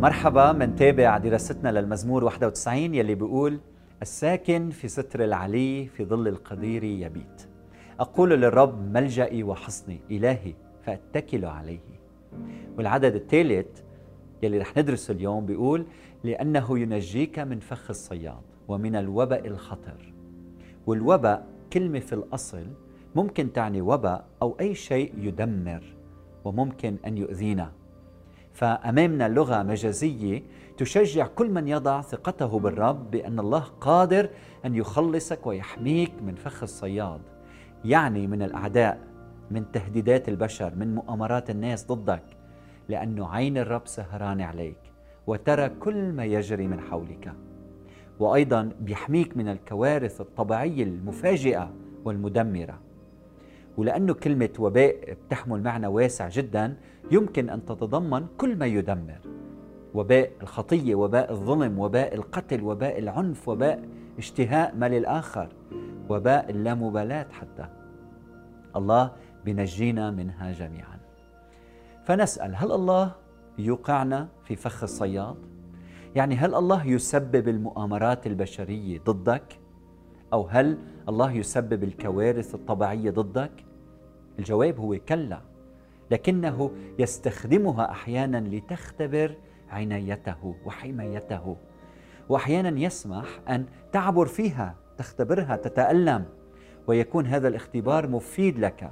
مرحبا منتابع دراستنا للمزمور 91 يلي بيقول الساكن في ستر العلي في ظل القدير يبيت. أقول للرب ملجئي وحصني إلهي فأتكل عليه. والعدد الثالث يلي رح ندرسه اليوم بيقول لأنه ينجيك من فخ الصياد ومن الوباء الخطر. والوباء كلمة في الأصل ممكن تعني وباء أو أي شيء يدمر وممكن أن يؤذينا. فأمامنا لغة مجازية تشجع كل من يضع ثقته بالرب بأن الله قادر أن يخلصك ويحميك من فخ الصياد. يعني من الأعداء من تهديدات البشر من مؤامرات الناس ضدك لأنه عين الرب سهران عليك وترى كل ما يجري من حولك. وأيضا بيحميك من الكوارث الطبيعية المفاجئة والمدمرة. ولأنه كلمة وباء بتحمل معنى واسع جدا يمكن أن تتضمن كل ما يدمر وباء الخطية وباء الظلم وباء القتل وباء العنف وباء اشتهاء ما للآخر وباء اللامبالاة حتى الله بنجينا منها جميعا فنسأل هل الله يوقعنا في فخ الصياد؟ يعني هل الله يسبب المؤامرات البشرية ضدك؟ أو هل الله يسبب الكوارث الطبيعية ضدك؟ الجواب هو كلا لكنه يستخدمها أحيانا لتختبر عنايته وحمايته وأحيانا يسمح أن تعبر فيها تختبرها تتألم ويكون هذا الاختبار مفيد لك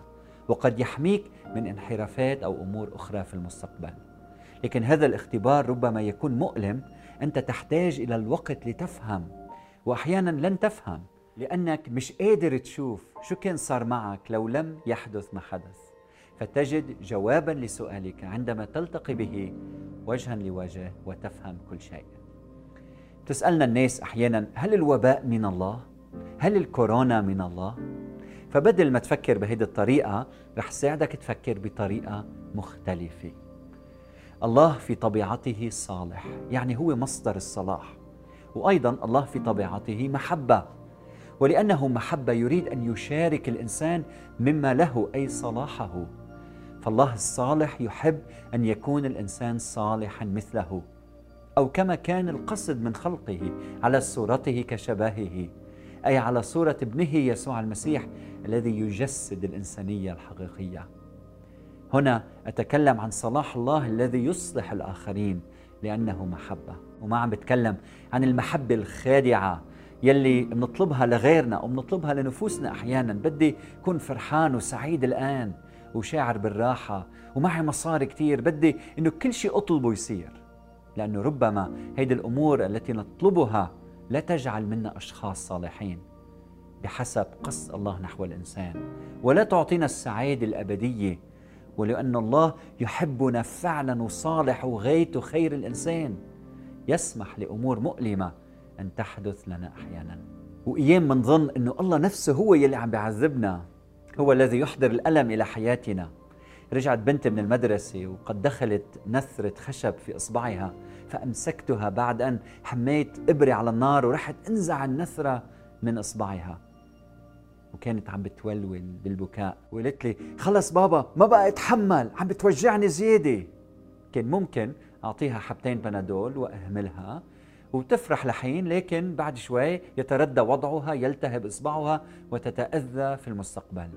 وقد يحميك من انحرافات أو أمور أخرى في المستقبل لكن هذا الاختبار ربما يكون مؤلم أنت تحتاج إلى الوقت لتفهم وأحيانا لن تفهم لأنك مش قادر تشوف شو كان صار معك لو لم يحدث ما حدث. فتجد جوابا لسؤالك عندما تلتقي به وجها لوجه وتفهم كل شيء. تسألنا الناس أحيانا هل الوباء من الله؟ هل الكورونا من الله؟ فبدل ما تفكر بهذه الطريقة رح ساعدك تفكر بطريقة مختلفة. الله في طبيعته صالح يعني هو مصدر الصلاح. وأيضا الله في طبيعته محبة. ولأنه محبه يريد أن يشارك الإنسان مما له أي صلاحه. فالله الصالح يحب أن يكون الإنسان صالحا مثله أو كما كان القصد من خلقه على صورته كشبهه أي على صورة ابنه يسوع المسيح الذي يجسد الإنسانية الحقيقية. هنا أتكلم عن صلاح الله الذي يصلح الآخرين لأنه محبة. وما عم بتكلم عن المحبة الخادعة يلي بنطلبها لغيرنا أو لنفوسنا أحيانا. بدي أكون فرحان وسعيد الآن وشاعر بالراحة ومعي مصاري كثير بدي إنه كل شيء أطلبه يصير لأنه ربما هيدي الأمور التي نطلبها لا تجعل منا أشخاص صالحين بحسب قصد الله نحو الإنسان. ولا تعطينا السعادة الأبدية ولان الله يحبنا فعلا وصالح وغايته خير الإنسان. يسمح لأمور مؤلمة أن تحدث لنا أحيانا. وأيام منظن أنه الله نفسه هو يلي عم بيعذبنا هو الذي يحضر الألم إلى حياتنا. رجعت بنتي من المدرسة وقد دخلت نثرة خشب في إصبعها فأمسكتها بعد أن حميت إبرة على النار ورحت أنزع النثرة من إصبعها. وكانت عم بتولول بالبكاء وقالت لي خلص بابا ما بقى أتحمل عم بتوجعني زيادة. كان ممكن أعطيها حبتين بنادول وأهملها وتفرح لحين لكن بعد شوي يتردى وضعها يلتهب إصبعها وتتأذى في المستقبل.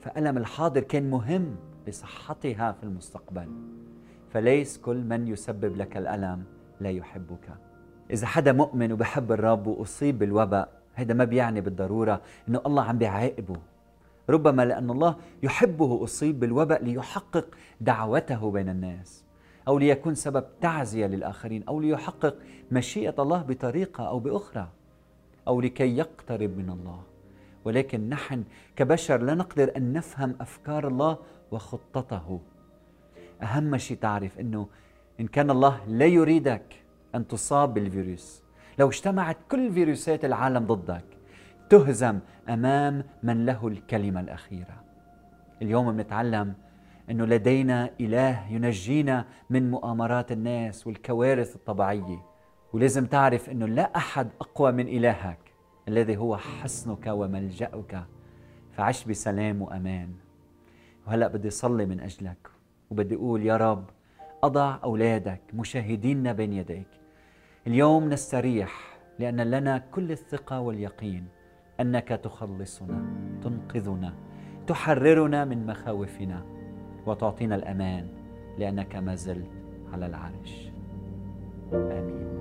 فألم الحاضر كان مهم لصحتها في المستقبل. فليس كل من يسبب لك الألم لا يحبك. إذا حدا مؤمن وبحب الرب وأصيب بالوباء هذا ما بيعني بالضرورة إنه الله عم بيعاقبه. ربما لأن الله يحبه اصيب بالوباء ليحقق دعوته بين الناس. أو ليكون سبب تعزية للآخرين أو ليحقق مشيئة الله بطريقة أو بأخرى أو لكي يقترب من الله. ولكن نحن كبشر لا نقدر أن نفهم أفكار الله وخطته. أهم شيء تعرف إنه إن كان الله لا يريدك أن تصاب بالفيروس لو اجتمعت كل فيروسات العالم ضدك تهزم أمام من له الكلمة الأخيرة. اليوم بنتعلم إنه لدينا إله ينجينا من مؤامرات الناس والكوارث الطبيعية. ولازم تعرف إنه لا أحد أقوى من إلهك الذي هو حصنك وملجأك. فعش بسلام وأمان. وهلأ بدي صلي من أجلك وبدي أقول يا رب أضع أولادك مشاهدينا بين يديك. اليوم نستريح لأن لنا كل الثقة واليقين أنك تخلصنا تنقذنا تحررنا من مخاوفنا. وتعطينا الأمان لأنك ما زلت على العرش. آمين.